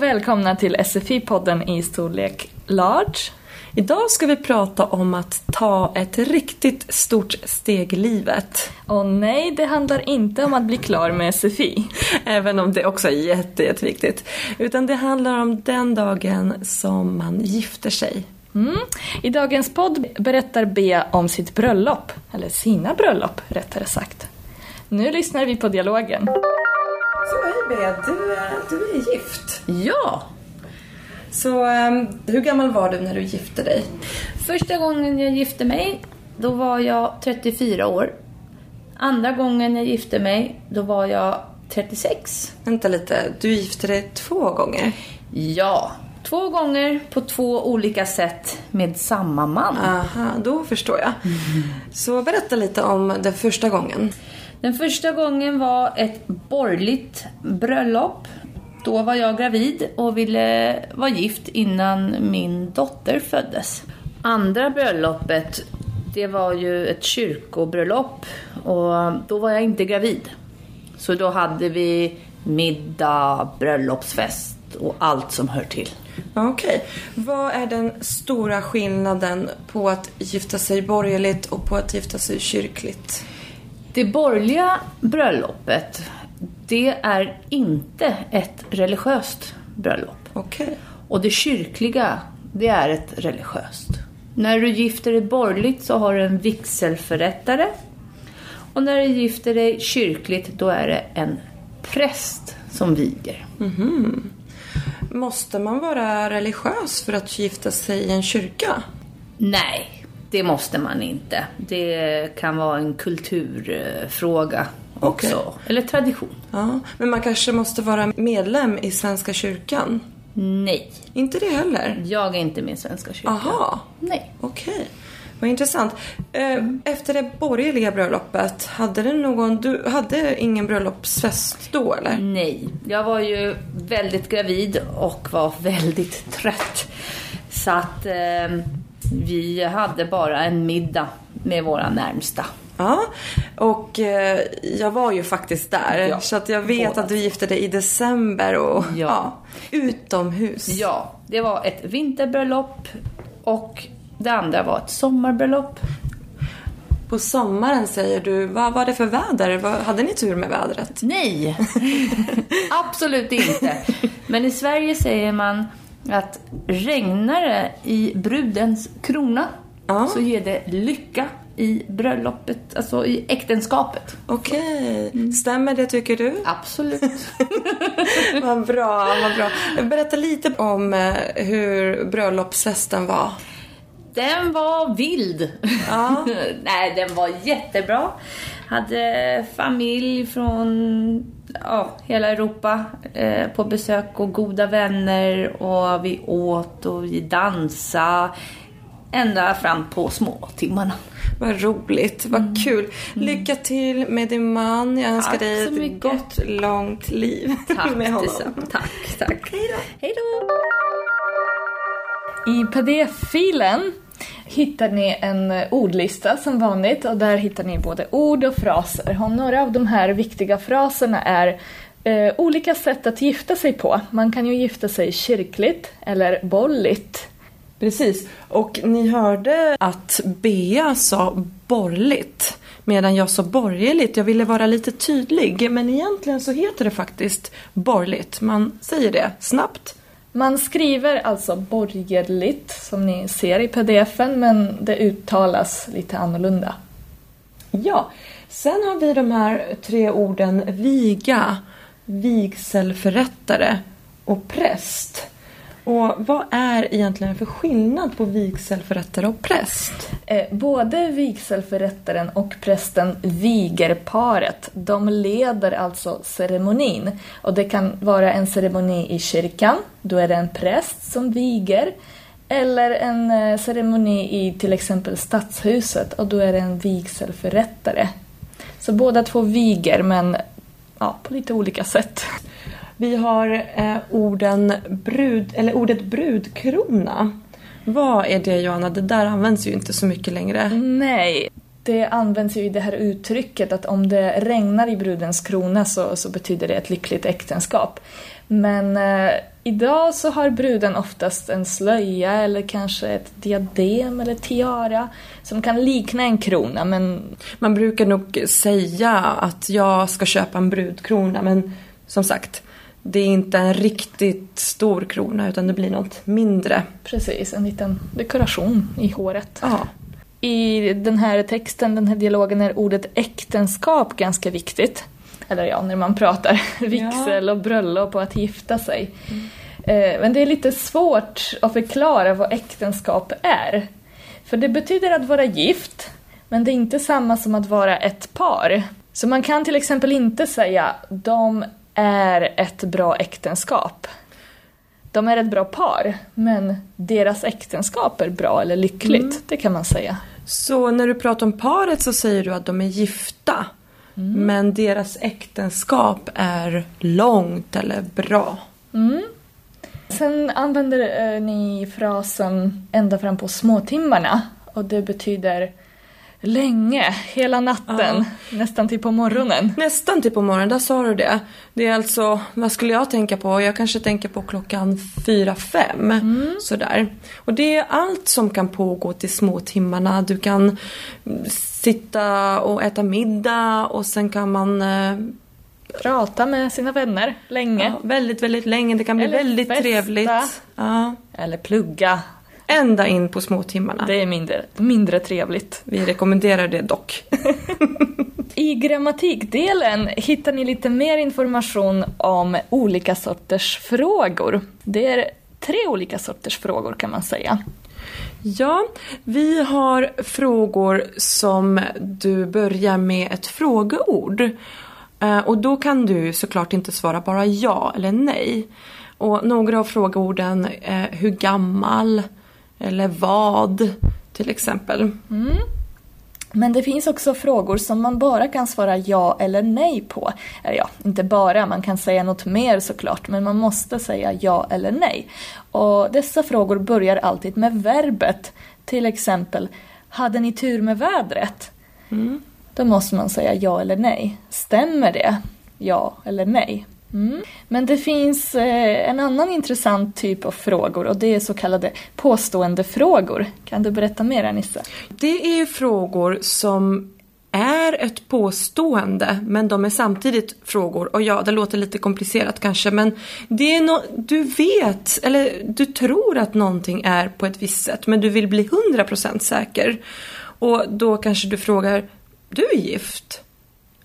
och välkomna till SFI-podden i storlek large. Idag ska vi prata om att ta ett riktigt stort steg i livet. Och nej, det handlar inte om att bli klar med SFI. Även om det också är jätte, jätteviktigt. Utan det handlar om den dagen som man gifter sig. Mm. I dagens podd berättar Bea om sitt bröllop, eller sina bröllop rättare sagt. Nu lyssnar vi på dialogen. Så hej Bea, du, är- du är gift. Ja! Så ehm, hur gammal var du när du gifte dig? Första gången jag gifte mig, då var jag 34 år. Andra gången jag gifte mig, då var jag 36. Vänta lite, du gifte dig två gånger? Ja, två gånger på två olika sätt med samma man. Aha, då förstår jag. Så berätta lite om den första gången. Den första gången var ett borgerligt bröllop. Då var jag gravid och ville vara gift innan min dotter föddes. Andra bröllopet, det var ju ett kyrkobröllop och då var jag inte gravid. Så då hade vi middag, bröllopsfest och allt som hör till. Okej. Vad är den stora skillnaden på att gifta sig borgerligt och på att gifta sig kyrkligt? Det borgerliga bröllopet, det är inte ett religiöst bröllop. Okej. Och det kyrkliga, det är ett religiöst. När du gifter dig borgerligt så har du en vigselförrättare. Och när du gifter dig kyrkligt, då är det en präst som viger. Måste man vara religiös för att gifta sig i en kyrka? Nej, det måste man inte. Det kan vara en kulturfråga också. Okej. Eller tradition. Ja, men man kanske måste vara medlem i Svenska kyrkan? Nej, Inte det heller? jag är inte med i Svenska kyrkan. Aha, Nej. okej. Vad intressant. Eh, Efter det borgerliga bröllopet, hade du någon, du hade ingen bröllopsfest då eller? Nej, jag var ju väldigt gravid och var väldigt trött. Så att eh, vi hade bara en middag med våra närmsta. Ja, och eh, jag var ju faktiskt där. Ja, så att jag vet båda. att du gifte dig i december och ja. Ja. utomhus. Ja, det var ett vinterbröllop och det andra var ett sommarbröllop. På sommaren säger du, vad var det för väder? Hade ni tur med vädret? Nej, absolut inte. Men i Sverige säger man att regnar det i brudens krona Ja. så ger det lycka i bröllopet, alltså i äktenskapet. Okej, stämmer det tycker du? Absolut. vad bra, vad bra. Berätta lite om eh, hur bröllopsfesten var. Den var vild. Ja. Nej, den var jättebra. Hade familj från ja, hela Europa eh, på besök och goda vänner och vi åt och vi dansade ända fram på små timmarna. Vad roligt, vad kul. Lycka till med din man. Jag önskar Tack dig ett mycket. gott, långt liv Tack med honom. Tack, tack. Hej då. I pdf-filen hittar ni en ordlista som vanligt och där hittar ni både ord och fraser. Och några av de här viktiga fraserna är eh, olika sätt att gifta sig på. Man kan ju gifta sig kyrkligt eller borgerligt. Precis, och ni hörde att Bea sa borgerligt medan jag sa borgerligt. Jag ville vara lite tydlig men egentligen så heter det faktiskt borgerligt. Man säger det snabbt. Man skriver alltså borgerligt som ni ser i pdfen men det uttalas lite annorlunda. Ja, sen har vi de här tre orden viga, vigselförrättare och präst. Och vad är egentligen för skillnad på vigselförrättare och präst? Eh, Både vigselförrättaren och prästen viger paret. De leder alltså ceremonin. Och det kan vara en ceremoni i kyrkan, då är det en präst som viger. Eller en eh, ceremoni i till exempel stadshuset och då är det en vigselförrättare. Så båda två viger men ja, på lite olika sätt. Vi har eh, orden brud, eller ordet brudkrona. Vad är det Johanna? Det där används ju inte så mycket längre. Nej, det används ju i det här uttrycket att om det regnar i brudens krona så, så betyder det ett lyckligt äktenskap. Men eh, idag så har bruden oftast en slöja eller kanske ett diadem eller tiara som kan likna en krona men Man brukar nog säga att jag ska köpa en brudkrona men som sagt, det är inte en riktigt stor krona utan det blir något mindre. precis en liten dekoration i håret. Ja. I den här texten, den här dialogen, är ordet äktenskap ganska viktigt. Eller ja, när man pratar vigsel och bröllop och att gifta sig. Eh, Men det är lite svårt att förklara vad äktenskap är. För det betyder att vara gift, men det är inte samma som att vara ett par. Så man kan till exempel inte säga de är ett bra äktenskap. De är ett bra par, men deras äktenskap är bra eller lyckligt. Det kan man säga. Så när du pratar om paret så säger du att de är gifta. Men deras äktenskap är långt eller bra. Sen använder eh, ni frasen ända fram på småtimmarna och det betyder länge, hela natten, nästan till på morgonen. Nästan till på morgonen, där sa du det. Det är alltså, vad skulle jag tänka på? Jag kanske tänker på klockan fyra fem Sådär. Och det är allt som kan pågå till småtimmarna. Du kan mm, sitta och äta middag och sen kan man eh, Prata med sina vänner länge. ja, väldigt, väldigt länge. Det kan bli Eller väldigt festa. trevligt. Ja. Eller plugga. Ända in på småtimmarna. Det är mindre, mindre trevligt. Vi rekommenderar det dock. I grammatikdelen hittar ni lite mer information om olika sorters frågor. Det är tre olika sorters frågor kan man säga. Ja, vi har frågor som du börjar med ett frågeord. Eh, Och då kan du såklart inte svara bara ja eller nej. Och några av frågeorden hur gammal eller vad till exempel. Men det finns också frågor som man bara kan svara ja eller nej på. Eller ja, inte bara, man kan säga något mer såklart, men man måste säga ja eller nej. Och dessa frågor börjar alltid med verbet. Till exempel, hade ni tur med vädret? Då måste man säga ja eller nej. Stämmer det? Ja eller nej? Mm. Men det finns eh, en annan intressant typ av frågor och det är så kallade påståendefrågor. Kan du berätta mer Anissa? Det är frågor som är ett påstående men de är samtidigt frågor. Och ja, det låter lite komplicerat kanske men det är no du vet eller du tror att någonting är på ett visst sätt men du vill bli 100% säker. Och då kanske du frågar, du är gift?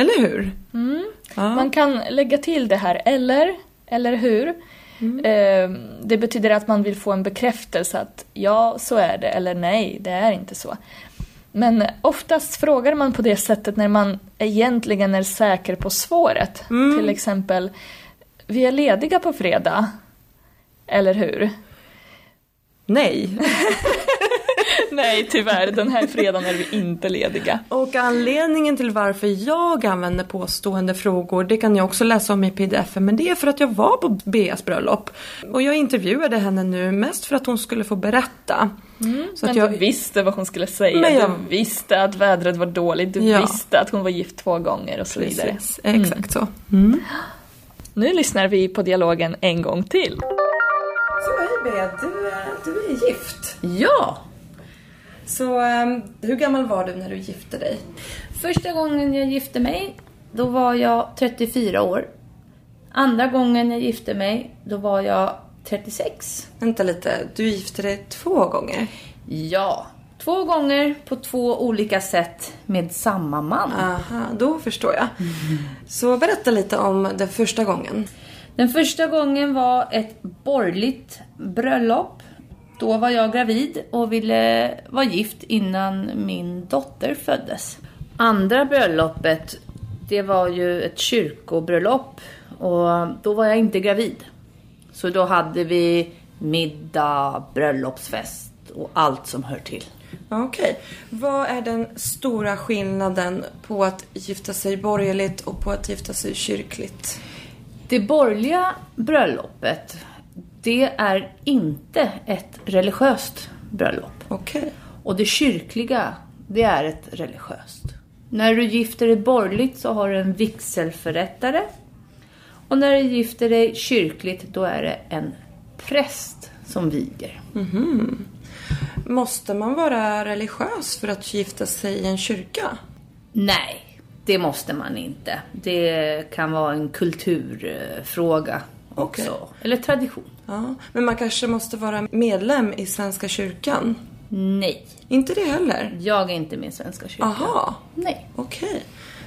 Eller hur? Ja. Man kan lägga till det här eller, eller hur. Eh, Det betyder att man vill få en bekräftelse att ja, så är det, eller nej, det är inte så. Men oftast frågar man på det sättet när man egentligen är säker på svaret. Till exempel, vi är lediga på fredag. Eller hur? Nej. Nej, tyvärr, den här fredagen är vi inte lediga. Och anledningen till varför jag använder påstående frågor, det kan jag också läsa om i pdf men det är för att jag var på Beas bröllop. Och jag intervjuade henne nu mest för att hon skulle få berätta. Så Men att jag, du visste vad hon skulle säga, Men jag- du visste att vädret var dåligt, du Ja. visste att hon var gift två gånger och så vidare. Precis, exakt så. Nu lyssnar vi på dialogen en gång till. Så hej Bea, du, du är gift. Ja! Så ehm, hur gammal var du när du gifte dig? Första gången jag gifte mig, då var jag 34 år. Andra gången jag gifte mig, då var jag 36. Vänta lite, du gifte dig två gånger? Ja, två gånger på två olika sätt med samma man. Aha, då förstår jag. Så berätta lite om den första gången. Den första gången var ett borgerligt bröllop. Då var jag gravid och ville vara gift innan min dotter föddes. Andra bröllopet, det var ju ett kyrkobröllop och då var jag inte gravid. Så då hade vi middag, bröllopsfest och allt som hör till. Okej. Vad är den stora skillnaden på att gifta sig borgerligt och på att gifta sig kyrkligt? Det borgerliga bröllopet, det är inte ett religiöst bröllop. Okej. Och det kyrkliga, det är ett religiöst. När du gifter dig borgerligt så har du en vigselförrättare. Och när du gifter dig kyrkligt, då är det en präst som viger. Måste man vara religiös för att gifta sig i en kyrka? Nej, det måste man inte. Det kan vara en kulturfråga också. Okej. Eller tradition. Ja, men man kanske måste vara medlem i Svenska kyrkan? Nej, Inte det heller? jag är inte med i Svenska kyrkan. Aha, Nej. okej.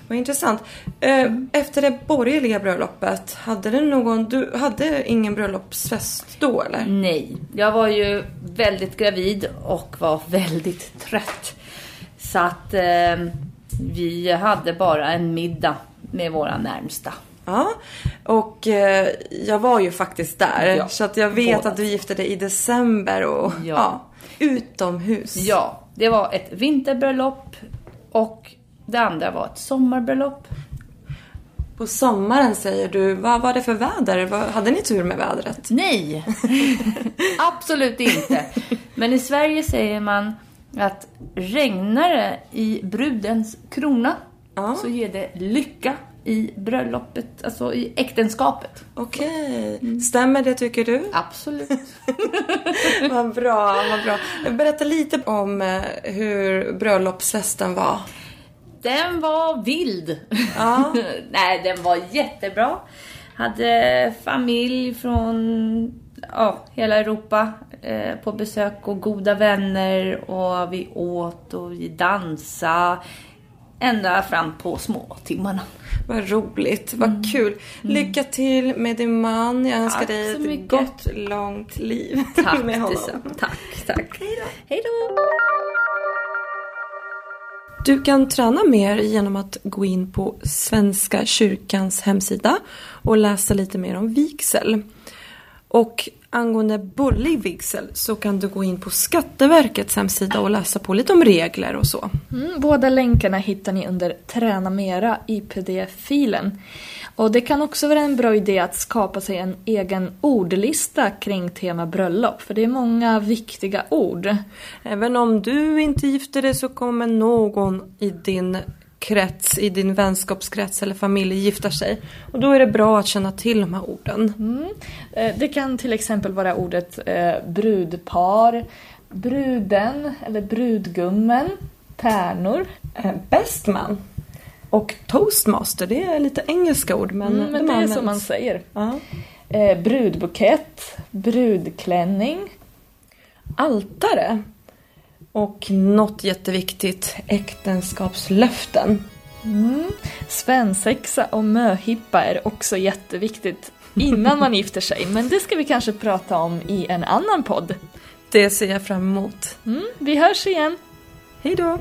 Vad intressant. Eh, Efter det borgerliga bröllopet, hade du någon, du hade ingen bröllopsfest då eller? Nej, jag var ju väldigt gravid och var väldigt trött. Så att eh, vi hade bara en middag med våra närmsta. Ja, och eh, jag var ju faktiskt där. Ja, så att jag vet båda. att du gifte dig i december och ja. Ja. utomhus. Ja, det var ett vinterbröllop och det andra var ett sommarbröllop. På sommaren säger du, vad var det för väder? Vad, hade ni tur med vädret? Nej, absolut inte. Men i Sverige säger man att regnar det i brudens krona Ja. så ger det lycka i bröllopet, alltså i äktenskapet. Okej, Mm. stämmer det tycker du? Absolut. vad bra, vad bra. Berätta lite om eh, hur bröllopsfesten var. Den var vild. Ja. Nej, den var jättebra. Hade familj från ja, hela Europa eh, på besök och goda vänner och vi åt och vi dansade ända fram på småtimmarna. Vad roligt, vad kul. Lycka till med din man. Jag önskar Mm. Tack dig ett mycket. gott, långt liv Tack med honom. Tack, tack. Hej då. Du kan träna mer genom att gå in på Svenska kyrkans hemsida och läsa lite mer om vigsel. Och angående borgerlig vigsel så kan du gå in på Skatteverkets hemsida och läsa på lite om regler och så. Mm, båda länkarna hittar ni under Träna Mera i pdf-filen. Och det kan också vara en bra idé att skapa sig en egen ordlista kring tema bröllop, för det är många viktiga ord. Även om du inte gifter dig så kommer någon i din krets, i din vänskapskrets eller familj gifta sig. Och då är det bra att känna till de här orden. Mm. Eh, Det kan till exempel vara ordet eh, brudpar, bruden eller brudgummen, tärnor. Eh, Best man och toastmaster, det är lite engelska ord men, Mm, men de det är så man säger. Ja. Eh, brudbukett, brudklänning. Altare. Och något jätteviktigt, äktenskapslöften. Mm. Svensexa och möhippa är också jätteviktigt innan man gifter sig, men det ska vi kanske prata om i en annan podd. Det ser jag fram emot. Mm, vi hörs igen! Hej då!